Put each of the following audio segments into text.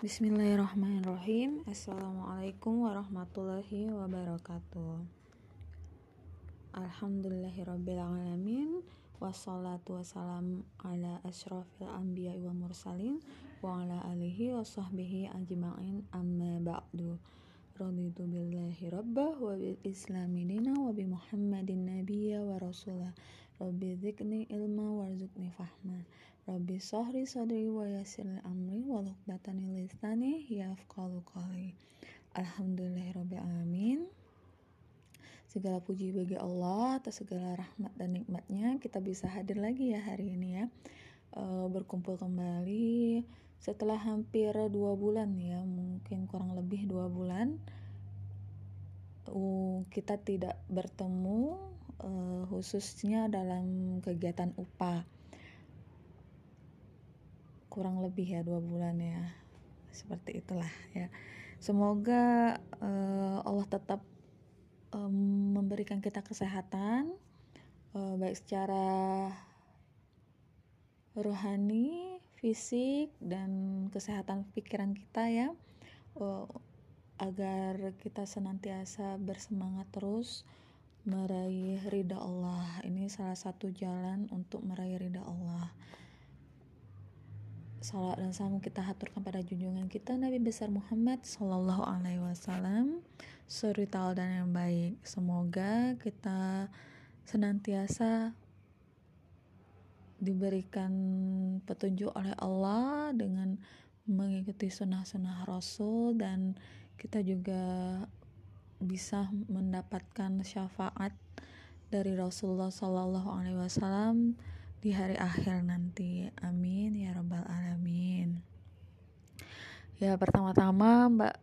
Bismillahirrahmanirrahim. Assalamualaikum warahmatullahi wabarakatuh. Alhamdulillahirrabbilalamin. Wassalatu wassalamu ala ashrafil anbiya wa mursalin Wa ala alihi wa sahbihi ajma'in. Amma ba'du. Raditu billahi rabbah wa bil islami dina wa bi muhammadin nabiyya wa rasulah. Rabbi dzikni ilma warzuqni fahma Rabbi sahri sadri wa yassir amri wa luqdatani lisani yafqalu qali. Alhamdulillahirabbil Segala puji bagi Allah atas segala rahmat dan nikmatnya. Kita bisa hadir lagi ya hari ini ya. Uh, berkumpul kembali setelah hampir dua bulan ya mungkin kurang lebih dua bulan. Uh, kita tidak bertemu uh, khususnya dalam kegiatan UPA kurang lebih ya dua bulan ya. Seperti itulah ya. Semoga uh, Allah tetap um, memberikan kita kesehatan uh, baik secara rohani fisik dan kesehatan pikiran kita ya. Uh, agar kita senantiasa bersemangat terus meraih ridha Allah. Ini salah satu jalan untuk meraih ridha Allah Salat dan salam kita haturkan pada junjungan kita Nabi besar Muhammad Sallallahu Alaihi Wasallam. Suri dan yang baik. Semoga kita senantiasa diberikan petunjuk oleh Allah dengan mengikuti sunnah-sunnah Rasul dan kita juga bisa mendapatkan syafaat dari Rasulullah Sallallahu Alaihi Wasallam di hari akhir nanti. Amin ya rabbal alamin. Ya pertama-tama Mbak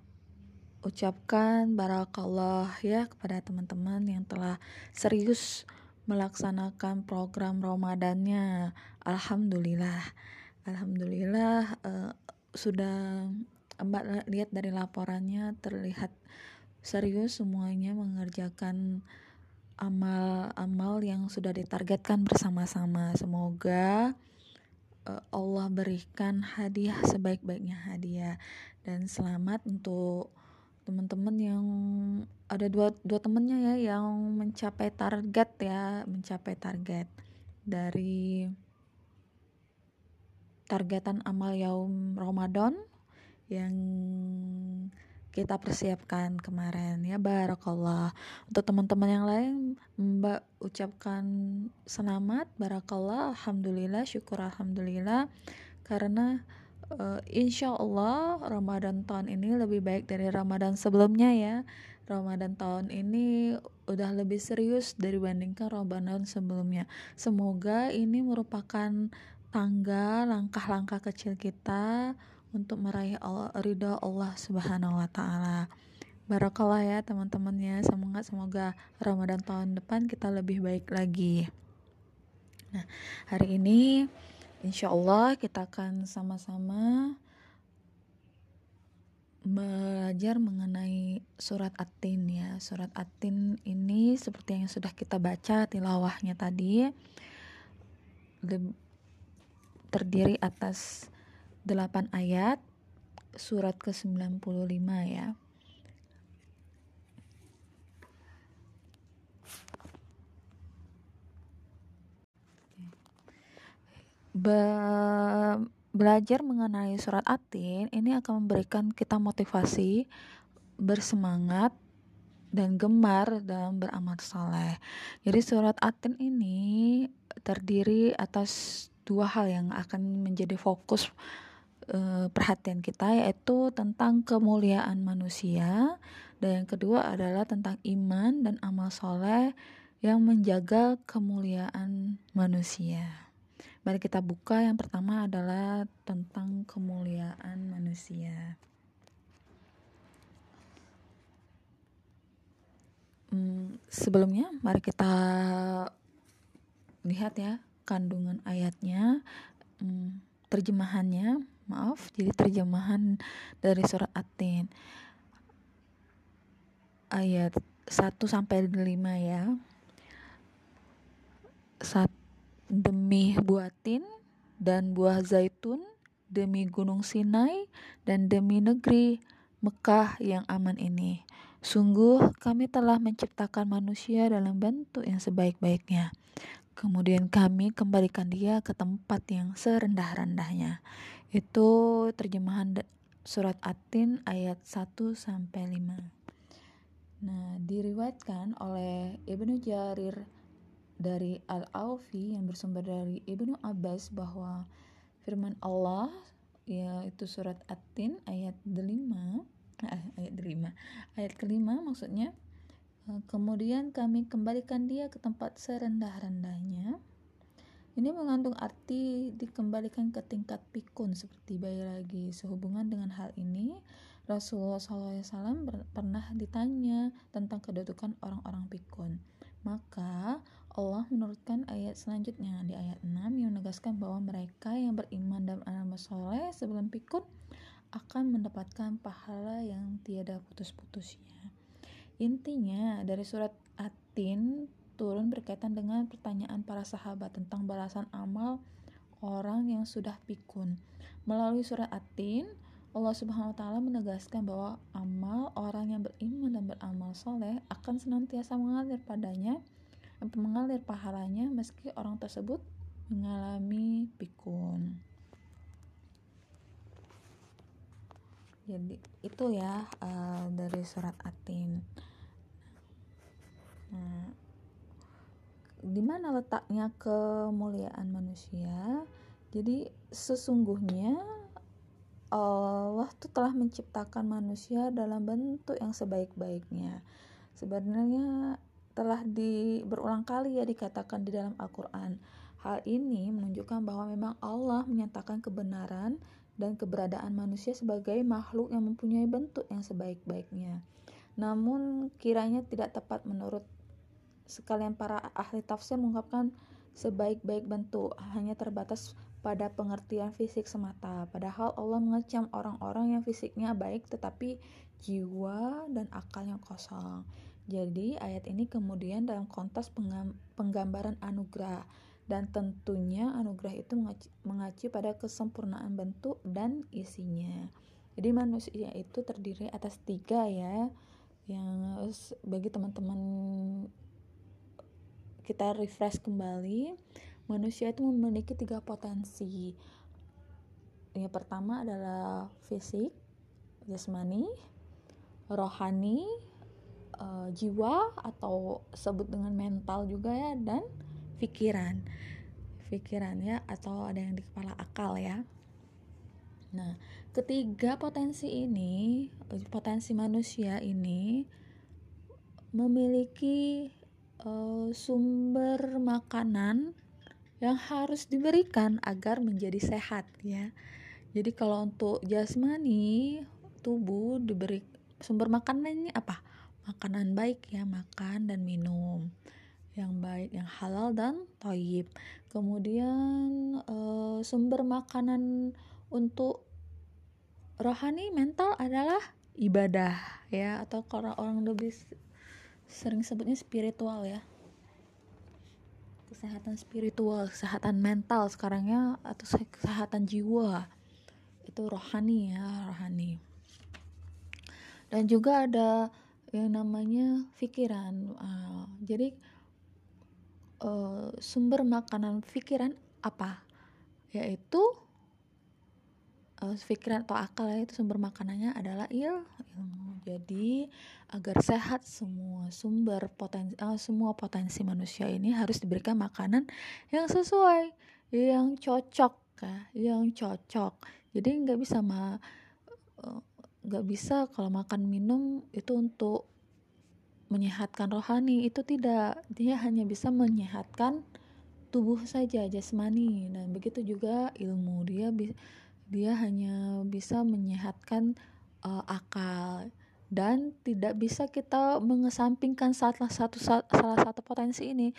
ucapkan barakallah ya kepada teman-teman yang telah serius melaksanakan program Ramadannya. Alhamdulillah. Alhamdulillah uh, sudah Mbak lihat dari laporannya terlihat serius semuanya mengerjakan amal-amal yang sudah ditargetkan bersama-sama. Semoga uh, Allah berikan hadiah sebaik-baiknya hadiah dan selamat untuk teman-teman yang ada dua dua temennya ya yang mencapai target ya mencapai target dari targetan amal yaum Ramadan yang kita persiapkan kemarin. Ya barakallah. Untuk teman-teman yang lain Mbak ucapkan selamat. Barakallah. Alhamdulillah. Syukur alhamdulillah. Karena uh, insya Allah Ramadan tahun ini lebih baik dari Ramadan sebelumnya ya. Ramadan tahun ini udah lebih serius dibandingkan Ramadan sebelumnya. Semoga ini merupakan tangga langkah-langkah kecil kita untuk meraih Allah, ridha Allah Subhanahu wa taala. Barakallah ya teman-teman ya. Semoga semoga Ramadan tahun depan kita lebih baik lagi. Nah, hari ini insya Allah kita akan sama-sama belajar mengenai surat Atin ya. Surat Atin ini seperti yang sudah kita baca tilawahnya tadi terdiri atas 8 ayat surat ke-95 ya. Be belajar mengenai surat Atin ini akan memberikan kita motivasi bersemangat dan gemar dalam beramal saleh. Jadi surat Atin ini terdiri atas dua hal yang akan menjadi fokus uh, perhatian kita yaitu tentang kemuliaan manusia dan yang kedua adalah tentang iman dan amal soleh yang menjaga kemuliaan manusia. Mari kita buka yang pertama adalah tentang kemuliaan manusia. Hmm, sebelumnya mari kita lihat ya kandungan ayatnya. Hmm, terjemahannya maaf jadi terjemahan dari surat Atin ayat 1 sampai 5 ya saat demi buatin dan buah zaitun demi gunung Sinai dan demi negeri Mekah yang aman ini. Sungguh kami telah menciptakan manusia dalam bentuk yang sebaik-baiknya. Kemudian kami kembalikan dia ke tempat yang serendah-rendahnya. Itu terjemahan surat Atin ayat 1 sampai 5. Nah, diriwayatkan oleh Ibnu Jarir dari Al-Aufi yang bersumber dari Ibnu Abbas bahwa firman Allah yaitu surat At-Tin ayat 5 eh, ayat 5 ayat kelima maksudnya eh, kemudian kami kembalikan dia ke tempat serendah-rendahnya ini mengandung arti dikembalikan ke tingkat pikun seperti bayi lagi sehubungan dengan hal ini Rasulullah SAW pernah ditanya tentang kedudukan orang-orang pikun maka Allah menurutkan ayat selanjutnya di ayat 6 yang menegaskan bahwa mereka yang beriman dan beramal soleh sebelum pikun akan mendapatkan pahala yang tiada putus-putusnya. Intinya dari surat Atin turun berkaitan dengan pertanyaan para sahabat tentang balasan amal orang yang sudah pikun. Melalui surat Atin, Allah Subhanahu wa taala menegaskan bahwa amal orang yang beriman dan beramal soleh akan senantiasa mengalir padanya mengalir pahalanya meski orang tersebut mengalami pikun. Jadi itu ya uh, dari surat Atin. Nah, di mana letaknya kemuliaan manusia? Jadi sesungguhnya Allah tuh telah menciptakan manusia dalam bentuk yang sebaik-baiknya. Sebenarnya telah di berulang kali ya dikatakan di dalam Al-Qur'an. Hal ini menunjukkan bahwa memang Allah menyatakan kebenaran dan keberadaan manusia sebagai makhluk yang mempunyai bentuk yang sebaik-baiknya. Namun kiranya tidak tepat menurut sekalian para ahli tafsir mengungkapkan sebaik-baik bentuk hanya terbatas pada pengertian fisik semata. Padahal Allah mengecam orang-orang yang fisiknya baik tetapi jiwa dan akalnya kosong. Jadi ayat ini kemudian dalam konteks penggambaran anugerah dan tentunya anugerah itu mengacu, pada kesempurnaan bentuk dan isinya. Jadi manusia itu terdiri atas tiga ya, yang bagi teman-teman kita refresh kembali, manusia itu memiliki tiga potensi. Yang pertama adalah fisik, jasmani, rohani, uh, jiwa atau sebut dengan mental juga ya dan pikiran pikiran ya atau ada yang di kepala akal ya nah ketiga potensi ini potensi manusia ini memiliki uh, sumber makanan yang harus diberikan agar menjadi sehat ya. Jadi kalau untuk jasmani tubuh diberi sumber makanannya apa? Makanan baik ya makan dan minum yang baik yang halal dan toyib. Kemudian uh, sumber makanan untuk rohani mental adalah ibadah ya atau kalau orang lebih sering sebutnya spiritual ya kesehatan spiritual kesehatan mental sekarangnya atau kesehatan jiwa itu rohani ya rohani dan juga ada yang namanya pikiran. Uh, jadi uh, sumber makanan pikiran apa? Yaitu uh, atau akal itu sumber makanannya adalah il ilmu. Jadi agar sehat semua sumber potensi uh, semua potensi manusia ini harus diberikan makanan yang sesuai, yang cocok ya, yang cocok. Jadi nggak bisa ma uh, nggak bisa kalau makan minum itu untuk menyehatkan rohani itu tidak dia hanya bisa menyehatkan tubuh saja jasmani dan begitu juga ilmu dia dia hanya bisa menyehatkan uh, akal dan tidak bisa kita mengesampingkan salah satu salah satu potensi ini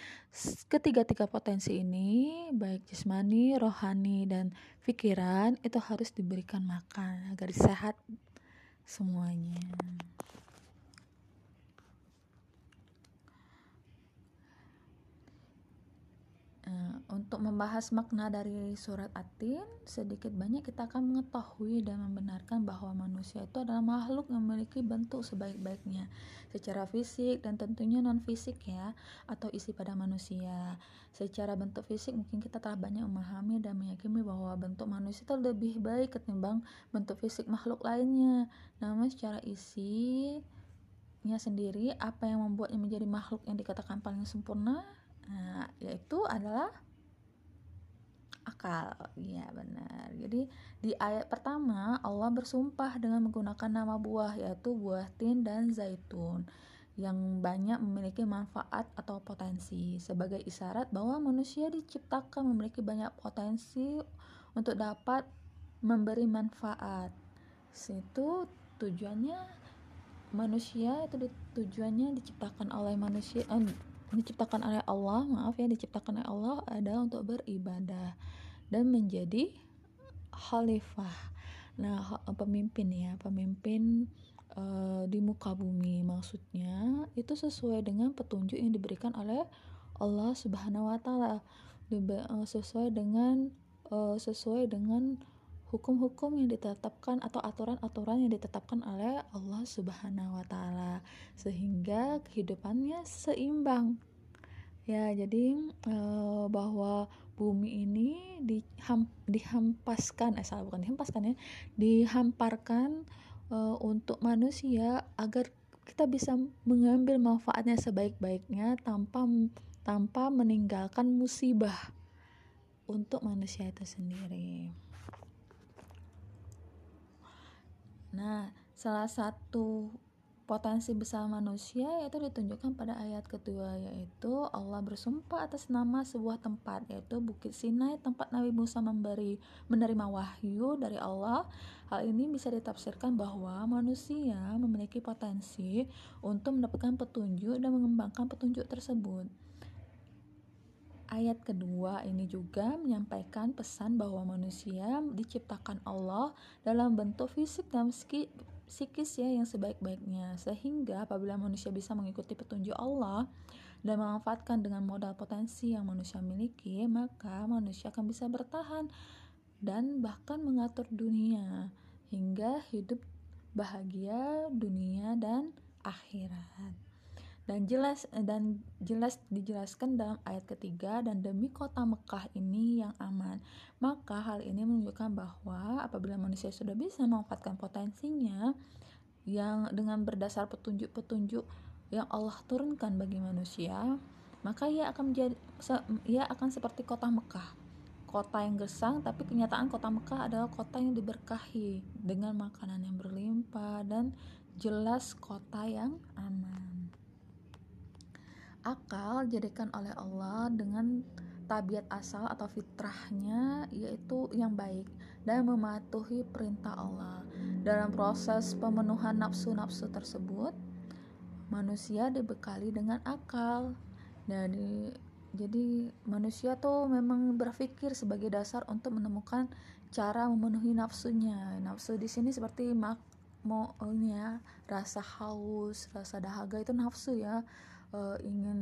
ketiga tiga potensi ini baik jasmani rohani dan pikiran itu harus diberikan makan agar sehat semuanya. Nah, untuk membahas makna dari surat Atin, sedikit banyak kita akan mengetahui dan membenarkan bahwa manusia itu adalah makhluk yang memiliki bentuk sebaik-baiknya secara fisik dan tentunya non fisik ya atau isi pada manusia. Secara bentuk fisik mungkin kita telah banyak memahami dan meyakini bahwa bentuk manusia itu lebih baik ketimbang bentuk fisik makhluk lainnya. Namun secara isinya sendiri apa yang membuatnya menjadi makhluk yang dikatakan paling sempurna Nah, yaitu adalah akal. Iya, benar. Jadi di ayat pertama Allah bersumpah dengan menggunakan nama buah yaitu buah tin dan zaitun yang banyak memiliki manfaat atau potensi sebagai isyarat bahwa manusia diciptakan memiliki banyak potensi untuk dapat memberi manfaat. Situ tujuannya manusia itu tujuannya diciptakan oleh manusia eh, diciptakan oleh Allah maaf ya diciptakan oleh Allah adalah untuk beribadah dan menjadi khalifah. Nah pemimpin ya pemimpin uh, di muka bumi maksudnya itu sesuai dengan petunjuk yang diberikan oleh Allah Subhanahu wa taala. Eh, sesuai dengan uh, sesuai dengan hukum-hukum yang ditetapkan atau aturan-aturan yang ditetapkan oleh Allah Subhanahu wa taala sehingga kehidupannya seimbang. Ya, jadi e, bahwa bumi ini diham, dihampaskan eh salah bukan dihempaskan ya, dihamparkan e, untuk manusia agar kita bisa mengambil manfaatnya sebaik-baiknya tanpa tanpa meninggalkan musibah untuk manusia itu sendiri. Nah, salah satu potensi besar manusia yaitu ditunjukkan pada ayat kedua yaitu Allah bersumpah atas nama sebuah tempat yaitu Bukit Sinai tempat Nabi Musa memberi menerima wahyu dari Allah. Hal ini bisa ditafsirkan bahwa manusia memiliki potensi untuk mendapatkan petunjuk dan mengembangkan petunjuk tersebut Ayat kedua ini juga menyampaikan pesan bahwa manusia diciptakan Allah dalam bentuk fisik dan psikis ya yang sebaik-baiknya. Sehingga apabila manusia bisa mengikuti petunjuk Allah dan memanfaatkan dengan modal potensi yang manusia miliki maka manusia akan bisa bertahan dan bahkan mengatur dunia hingga hidup bahagia dunia dan akhirat dan jelas dan jelas dijelaskan dalam ayat ketiga dan demi kota Mekah ini yang aman. Maka hal ini menunjukkan bahwa apabila manusia sudah bisa memanfaatkan potensinya yang dengan berdasar petunjuk-petunjuk yang Allah turunkan bagi manusia maka ia akan menjadi ia akan seperti kota Mekah. Kota yang gersang tapi kenyataan kota Mekah adalah kota yang diberkahi dengan makanan yang berlimpah dan jelas kota yang aman akal dijadikan oleh Allah dengan tabiat asal atau fitrahnya yaitu yang baik dan mematuhi perintah Allah. Dalam proses pemenuhan nafsu-nafsu tersebut, manusia dibekali dengan akal. Jadi jadi manusia tuh memang berpikir sebagai dasar untuk menemukan cara memenuhi nafsunya. Nafsu di sini seperti mak mau ya, rasa haus, rasa dahaga itu nafsu ya uh, ingin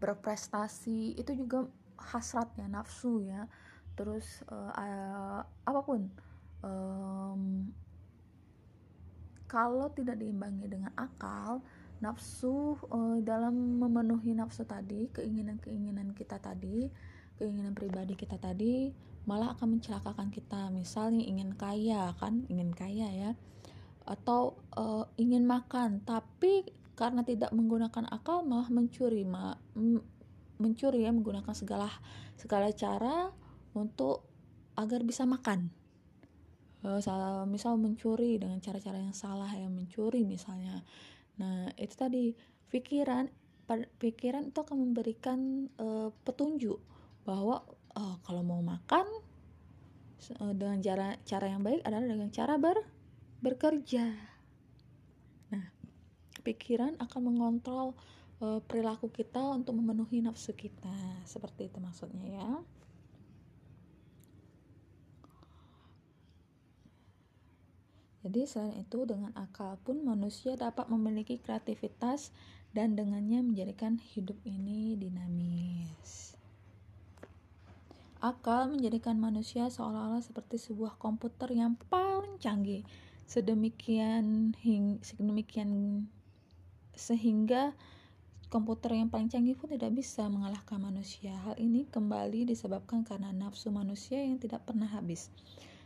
berprestasi itu juga hasrat ya nafsu ya. Terus uh, uh, apa pun um, kalau tidak diimbangi dengan akal nafsu uh, dalam memenuhi nafsu tadi keinginan-keinginan kita tadi keinginan pribadi kita tadi malah akan mencelakakan kita. Misalnya ingin kaya kan ingin kaya ya. Atau uh, ingin makan tapi karena tidak menggunakan akal malah mencuri ma mencuri ya menggunakan segala segala cara untuk agar bisa makan. Uh, misal mencuri dengan cara-cara yang salah ya mencuri misalnya. Nah itu tadi pikiran pikiran itu akan memberikan uh, petunjuk bahwa uh, kalau mau makan uh, dengan cara cara yang baik adalah dengan cara ber bekerja pikiran akan mengontrol uh, perilaku kita untuk memenuhi nafsu kita. Seperti itu maksudnya ya. Jadi selain itu dengan akal pun manusia dapat memiliki kreativitas dan dengannya menjadikan hidup ini dinamis. Akal menjadikan manusia seolah-olah seperti sebuah komputer yang paling canggih, sedemikian hing, sedemikian sehingga komputer yang paling canggih pun tidak bisa mengalahkan manusia. Hal ini kembali disebabkan karena nafsu manusia yang tidak pernah habis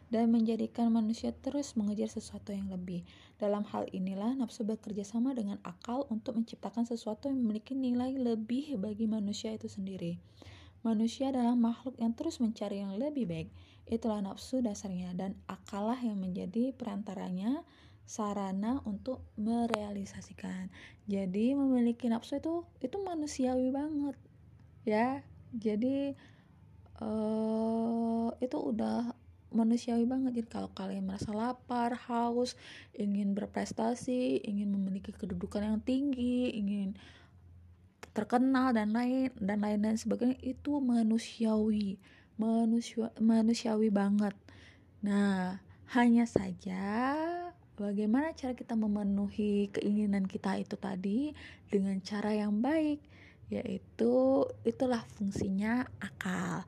dan menjadikan manusia terus mengejar sesuatu yang lebih. Dalam hal inilah nafsu bekerja sama dengan akal untuk menciptakan sesuatu yang memiliki nilai lebih bagi manusia itu sendiri. Manusia adalah makhluk yang terus mencari yang lebih baik. Itulah nafsu dasarnya dan akallah yang menjadi perantaranya sarana untuk merealisasikan. Jadi memiliki nafsu itu itu manusiawi banget. Ya. Jadi uh, itu udah manusiawi banget jadi kalau kalian merasa lapar haus ingin berprestasi ingin memiliki kedudukan yang tinggi ingin terkenal dan lain dan lain dan sebagainya itu manusiawi manusia manusiawi banget nah hanya saja bagaimana cara kita memenuhi keinginan kita itu tadi dengan cara yang baik yaitu itulah fungsinya akal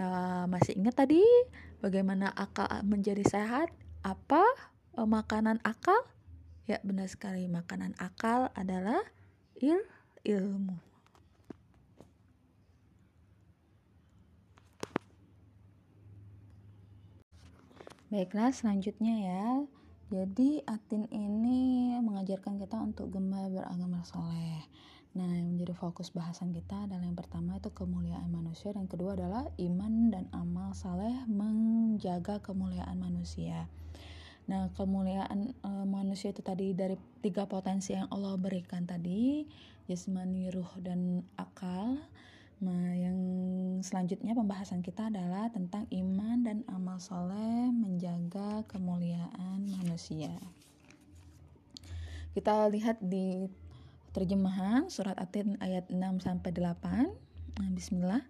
nah, masih ingat tadi Bagaimana akal menjadi sehat? Apa e, makanan akal? Ya, benar sekali. Makanan akal adalah il ilmu. Baiklah, selanjutnya ya. Jadi Atin ini mengajarkan kita untuk gemar beragama soleh. Nah, yang menjadi fokus bahasan kita adalah yang pertama itu kemuliaan manusia dan kedua adalah iman dan amal saleh menjaga kemuliaan manusia. Nah, kemuliaan e, manusia itu tadi dari tiga potensi yang Allah berikan tadi, jasmani, ruh, dan akal. Nah, yang selanjutnya pembahasan kita adalah tentang iman dan amal soleh menjaga kemuliaan manusia. Kita lihat di Terjemahan surat Atin ayat 6 sampai 8. Nah, bismillah.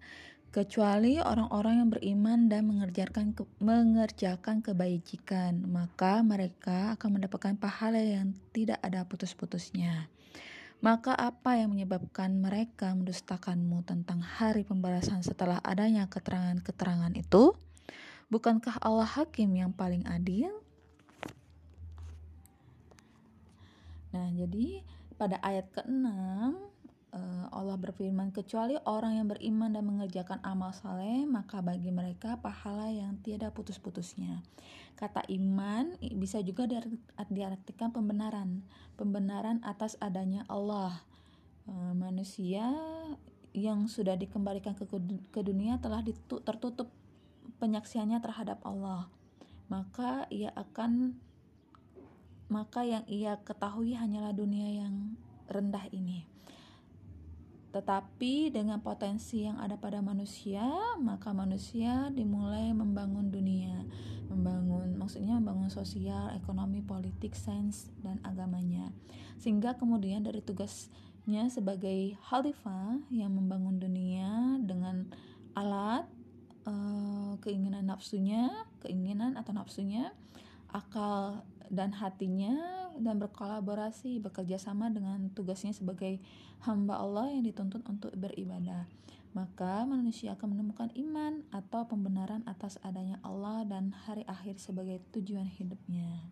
Kecuali orang-orang yang beriman dan mengerjakan ke, mengerjakan kebajikan, maka mereka akan mendapatkan pahala yang tidak ada putus-putusnya. Maka apa yang menyebabkan mereka mendustakanmu tentang hari pembalasan setelah adanya keterangan-keterangan itu? Bukankah Allah hakim yang paling adil? Nah, jadi pada ayat ke-6 eh, Allah berfirman kecuali orang yang beriman dan mengerjakan amal saleh maka bagi mereka pahala yang tiada putus-putusnya. Kata iman bisa juga diartikan pembenaran, pembenaran atas adanya Allah. Eh, manusia yang sudah dikembalikan ke, ke dunia telah tertutup penyaksiannya terhadap Allah. Maka ia akan maka yang ia ketahui hanyalah dunia yang rendah ini. Tetapi dengan potensi yang ada pada manusia, maka manusia dimulai membangun dunia, membangun maksudnya membangun sosial, ekonomi, politik, sains dan agamanya. Sehingga kemudian dari tugasnya sebagai khalifah yang membangun dunia dengan alat uh, keinginan nafsunya, keinginan atau nafsunya, akal dan hatinya dan berkolaborasi bekerja sama dengan tugasnya sebagai hamba Allah yang dituntut untuk beribadah maka manusia akan menemukan iman atau pembenaran atas adanya Allah dan hari akhir sebagai tujuan hidupnya.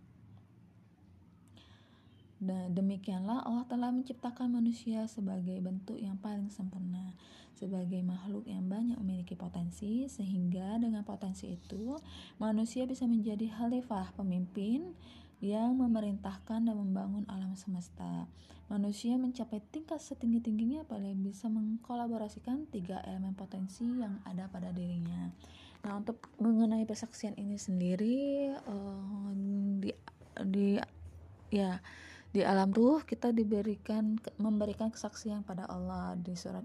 Dan demikianlah Allah telah menciptakan manusia sebagai bentuk yang paling sempurna, sebagai makhluk yang banyak memiliki potensi, sehingga dengan potensi itu manusia bisa menjadi khalifah pemimpin yang memerintahkan dan membangun alam semesta. Manusia mencapai tingkat setinggi-tingginya apabila bisa mengkolaborasikan tiga elemen potensi yang ada pada dirinya. Nah, untuk mengenai persaksian ini sendiri uh, di di ya di alam ruh kita diberikan memberikan kesaksian pada Allah di surat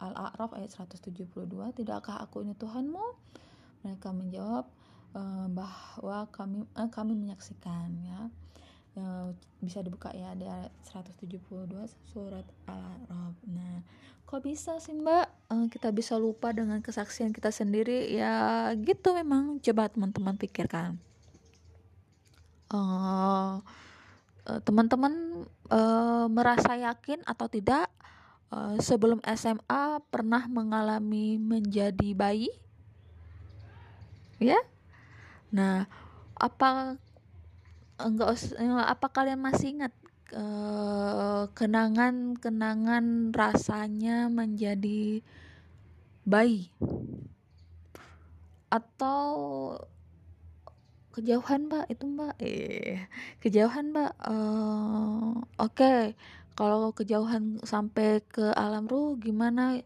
Al-A'raf ayat 172 tidakkah aku ini Tuhanmu mereka menjawab uh, bahwa kami uh, kami menyaksikan ya uh, bisa dibuka ya di 172 surat Al-Araf. Nah, kok bisa sih Mbak uh, kita bisa lupa dengan kesaksian kita sendiri? Ya gitu memang. Coba teman-teman pikirkan. Uh, teman-teman uh, merasa yakin atau tidak uh, sebelum SMA pernah mengalami menjadi bayi? Ya? Nah apa enggak apa kalian masih ingat kenangan-kenangan rasanya menjadi bayi? Atau kejauhan mbak itu mbak. Eh kejauhan mbak uh, oke. Okay. kalau kejauhan sampai ke alam ruh gimana?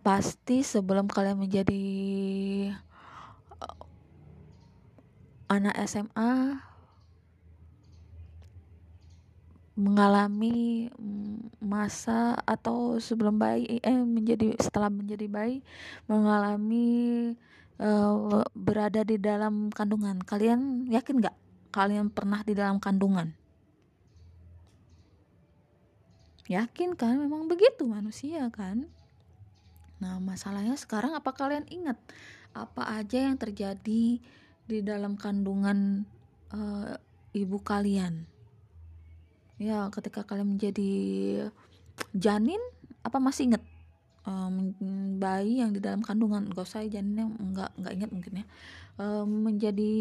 Pasti sebelum kalian menjadi uh, anak SMA mengalami masa atau sebelum bayi eh menjadi setelah menjadi bayi mengalami uh, berada di dalam kandungan. Kalian yakin nggak? Kalian pernah di dalam kandungan? Yakin kan? Memang begitu manusia kan? Nah, masalahnya sekarang apa kalian ingat apa aja yang terjadi di dalam kandungan uh, ibu kalian? Ya, ketika kalian menjadi janin, apa masih ingat um, bayi yang di dalam kandungan. Gak usah janinnya nggak nggak ingat mungkin ya. Um, menjadi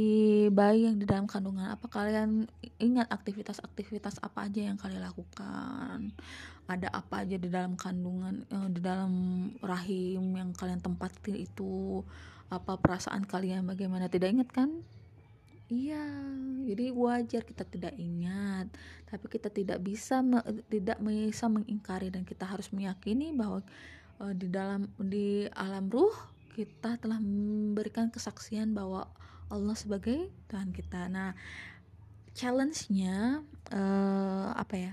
bayi yang di dalam kandungan apa kalian ingat aktivitas-aktivitas apa aja yang kalian lakukan? Ada apa aja di dalam kandungan uh, di dalam rahim yang kalian tempati itu? Apa perasaan kalian bagaimana? Tidak ingat kan? Iya, jadi wajar kita tidak ingat, tapi kita tidak bisa tidak bisa mengingkari dan kita harus meyakini bahwa di dalam di alam ruh kita telah memberikan kesaksian bahwa Allah sebagai Tuhan kita. Nah, challenge-nya uh, apa ya?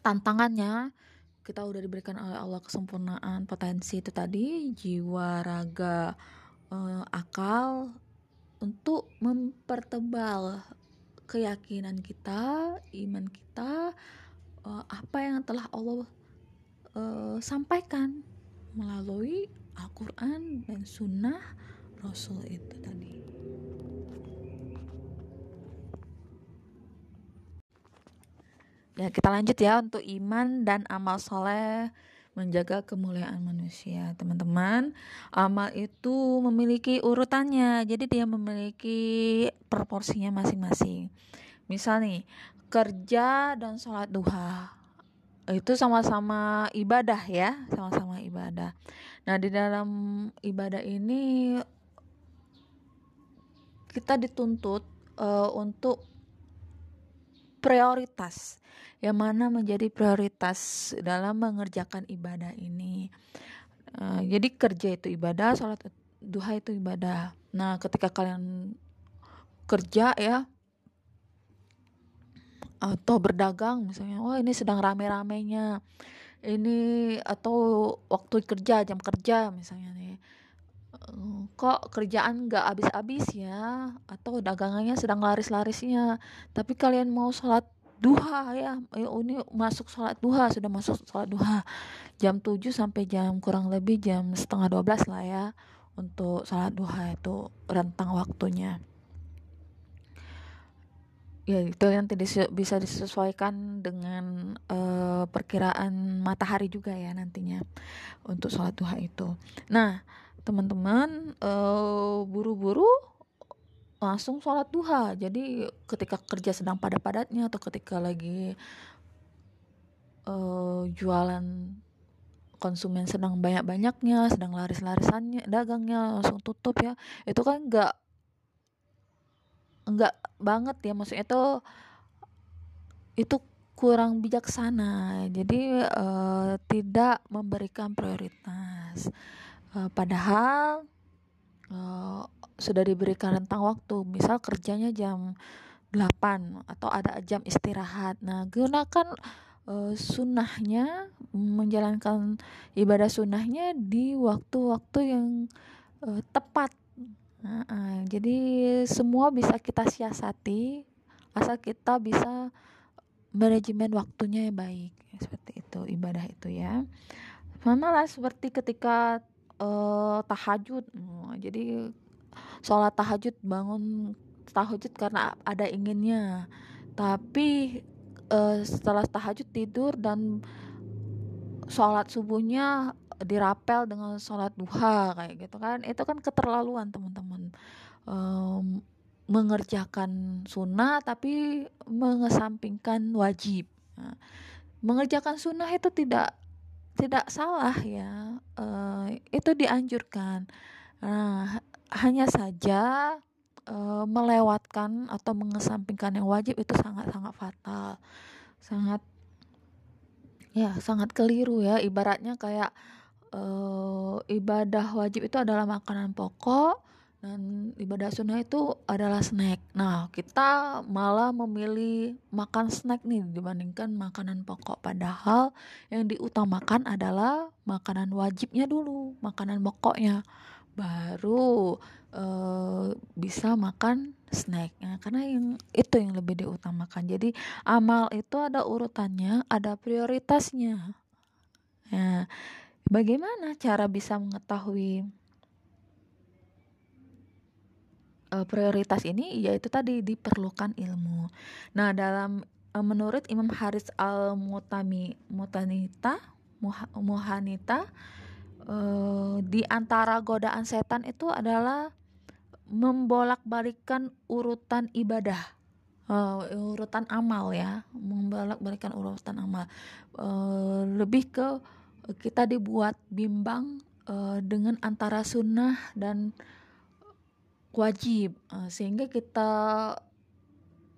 Tantangannya kita udah diberikan oleh Allah kesempurnaan potensi itu tadi jiwa raga uh, akal untuk mempertebal keyakinan kita iman kita apa yang telah Allah uh, sampaikan melalui Al-Quran dan Sunnah Rasul itu tadi. Ya kita lanjut ya untuk iman dan amal soleh menjaga kemuliaan manusia. Teman-teman amal itu memiliki urutannya. Jadi dia memiliki proporsinya masing-masing. Misal nih kerja dan sholat duha itu sama-sama ibadah ya, sama-sama ibadah. Nah, di dalam ibadah ini kita dituntut uh, untuk prioritas. Yang mana menjadi prioritas dalam mengerjakan ibadah ini. Uh, jadi kerja itu ibadah, sholat duha itu ibadah. Nah, ketika kalian kerja ya, atau berdagang misalnya oh ini sedang rame-ramenya. Ini atau waktu kerja jam kerja misalnya nih. Kok kerjaan nggak habis-habis ya? Atau dagangannya sedang laris-larisnya? Tapi kalian mau sholat duha ya? Ini masuk sholat duha sudah masuk sholat duha. Jam 7 sampai jam kurang lebih jam setengah 12 lah ya untuk sholat duha itu rentang waktunya ya itu nanti bisa disesuaikan dengan uh, perkiraan matahari juga ya nantinya untuk sholat duha itu. Nah teman-teman uh, buru-buru langsung sholat duha. Jadi ketika kerja sedang padat-padatnya atau ketika lagi uh, jualan konsumen sedang banyak-banyaknya, sedang laris-larisannya, dagangnya langsung tutup ya. Itu kan nggak enggak banget ya maksudnya itu itu kurang bijaksana. Jadi uh, tidak memberikan prioritas. Uh, padahal uh, sudah diberikan rentang waktu. Misal kerjanya jam 8 atau ada jam istirahat. Nah gunakan uh, sunnahnya menjalankan ibadah sunnahnya di waktu-waktu yang uh, tepat Nah, uh, jadi semua bisa kita siasati asal kita bisa manajemen waktunya yang baik seperti itu ibadah itu ya. Mana lah seperti ketika uh, tahajud. Uh, jadi sholat tahajud bangun tahajud karena ada inginnya. Tapi uh, setelah tahajud tidur dan sholat subuhnya dirapel dengan sholat duha kayak gitu kan. Itu kan keterlaluan teman-teman. Um, mengerjakan sunnah tapi mengesampingkan wajib. Nah, mengerjakan sunnah itu tidak tidak salah ya. Uh, itu dianjurkan. Nah hanya saja uh, melewatkan atau mengesampingkan yang wajib itu sangat sangat fatal sangat ya sangat keliru ya ibaratnya kayak uh, ibadah wajib itu adalah makanan pokok dan ibadah sunnah itu adalah snack. Nah, kita malah memilih makan snack nih dibandingkan makanan pokok. Padahal yang diutamakan adalah makanan wajibnya dulu, makanan pokoknya. Baru uh, bisa makan snack. Nah, karena yang itu yang lebih diutamakan. Jadi amal itu ada urutannya, ada prioritasnya. Nah, bagaimana cara bisa mengetahui uh, prioritas ini yaitu tadi diperlukan ilmu. Nah, dalam uh, menurut Imam Haris Al-Mutami Mutanita Muhanita uh, di antara godaan setan itu adalah membolak-balikan urutan ibadah. Uh, urutan amal ya, membolak-balikan urutan amal. Uh, lebih ke kita dibuat bimbang uh, dengan antara sunnah dan wajib uh, sehingga kita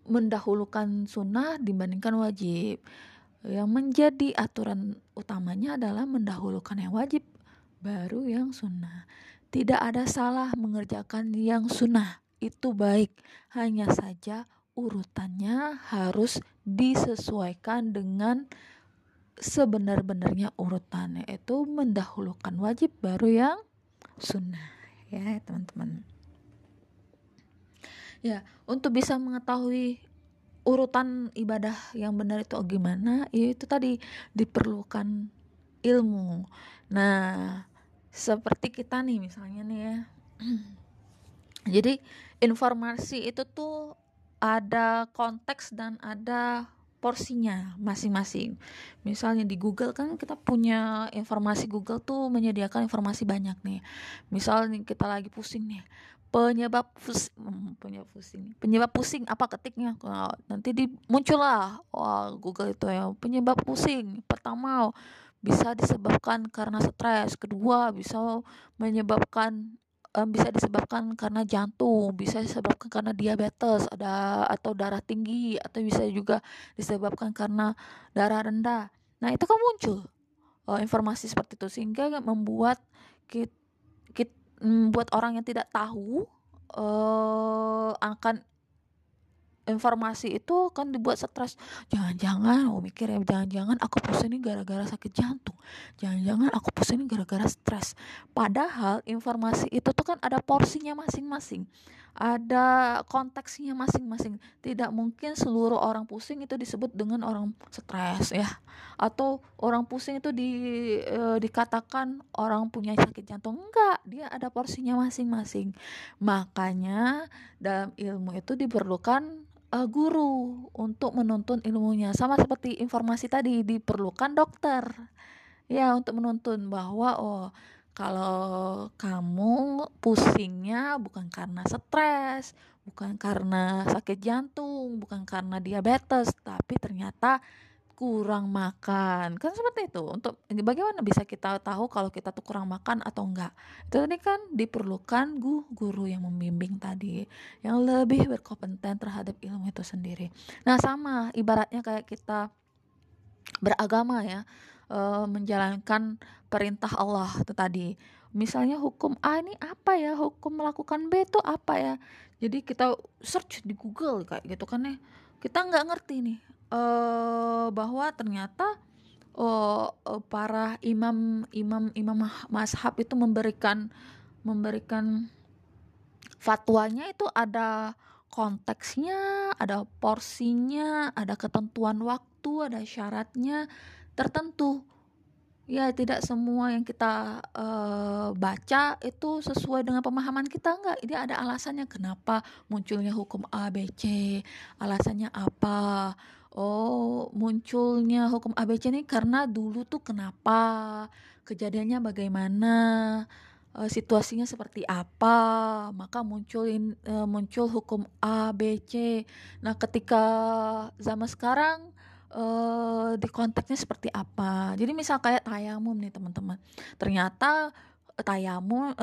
mendahulukan sunnah dibandingkan wajib yang menjadi aturan utamanya adalah mendahulukan yang wajib baru yang sunnah. Tidak ada salah mengerjakan yang sunnah. Itu baik. Hanya saja urutannya harus disesuaikan dengan sebenar-benarnya urutannya itu mendahulukan wajib baru yang sunnah. Ya teman-teman. Ya, untuk bisa mengetahui urutan ibadah yang benar itu gimana, ya itu tadi diperlukan ilmu. Nah, seperti kita nih misalnya nih ya. Jadi informasi itu tuh ada konteks dan ada porsinya masing-masing. Misalnya di Google kan kita punya informasi Google tuh menyediakan informasi banyak nih. Misalnya kita lagi pusing nih penyebab pusing hmm, penyebab pusing penyebab pusing apa ketiknya nah, nanti di muncullah wah Google itu ya penyebab pusing pertama bisa disebabkan karena stres kedua bisa menyebabkan um, bisa disebabkan karena jantung bisa disebabkan karena diabetes ada atau darah tinggi atau bisa juga disebabkan karena darah rendah. Nah itu kan muncul uh, informasi seperti itu. Sehingga membuat kita membuat orang yang tidak tahu uh, akan informasi itu kan dibuat stres. Jangan-jangan oh mikir ya jangan-jangan aku pusing ini gara-gara sakit jantung. Jangan-jangan aku pusing ini gara-gara stres. Padahal informasi itu tuh kan ada porsinya masing-masing. Ada konteksnya masing-masing. Tidak mungkin seluruh orang pusing itu disebut dengan orang stres ya. Atau orang pusing itu di e, dikatakan orang punya sakit jantung. Enggak dia ada porsinya masing-masing. Makanya dalam ilmu itu diperlukan uh, guru untuk menuntun ilmunya. Sama seperti informasi tadi diperlukan dokter. Ya, untuk menuntun bahwa oh kalau kamu pusingnya bukan karena stres, bukan karena sakit jantung, bukan karena diabetes, tapi ternyata kurang makan. Kan seperti itu. Untuk bagaimana bisa kita tahu kalau kita tuh kurang makan atau enggak? Itu tadi kan diperlukan gu guru yang membimbing tadi yang lebih berkompeten terhadap ilmu itu sendiri. Nah sama ibaratnya kayak kita beragama ya e, menjalankan perintah Allah itu tadi. Misalnya hukum A ini apa ya? Hukum melakukan B itu apa ya? Jadi kita search di Google kayak gitu kan ya. Kita nggak ngerti nih uh, bahwa ternyata uh, para imam imam imam mazhab itu memberikan memberikan fatwanya itu ada konteksnya, ada porsinya, ada ketentuan waktu, ada syaratnya tertentu. ya tidak semua yang kita uh, baca itu sesuai dengan pemahaman kita enggak ini ada alasannya kenapa munculnya hukum A B C alasannya apa oh munculnya hukum A B C ini karena dulu tuh kenapa kejadiannya bagaimana uh, situasinya seperti apa maka munculin uh, muncul hukum A B C nah ketika zaman sekarang uh, di konteksnya seperti apa. Jadi misal kayak tayamum nih teman-teman. Ternyata tayamum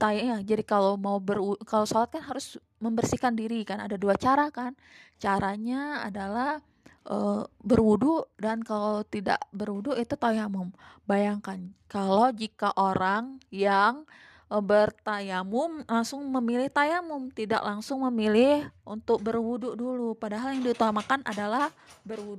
ya, jadi kalau mau ber kalau sholat kan harus membersihkan diri kan. Ada dua cara kan. Caranya adalah uh, berwudu dan kalau tidak berwudu itu tayamum bayangkan kalau jika orang yang Eh, bertayamum langsung memilih tayamum tidak langsung memilih untuk berwudu dulu. Padahal yang diutamakan adalah berwudu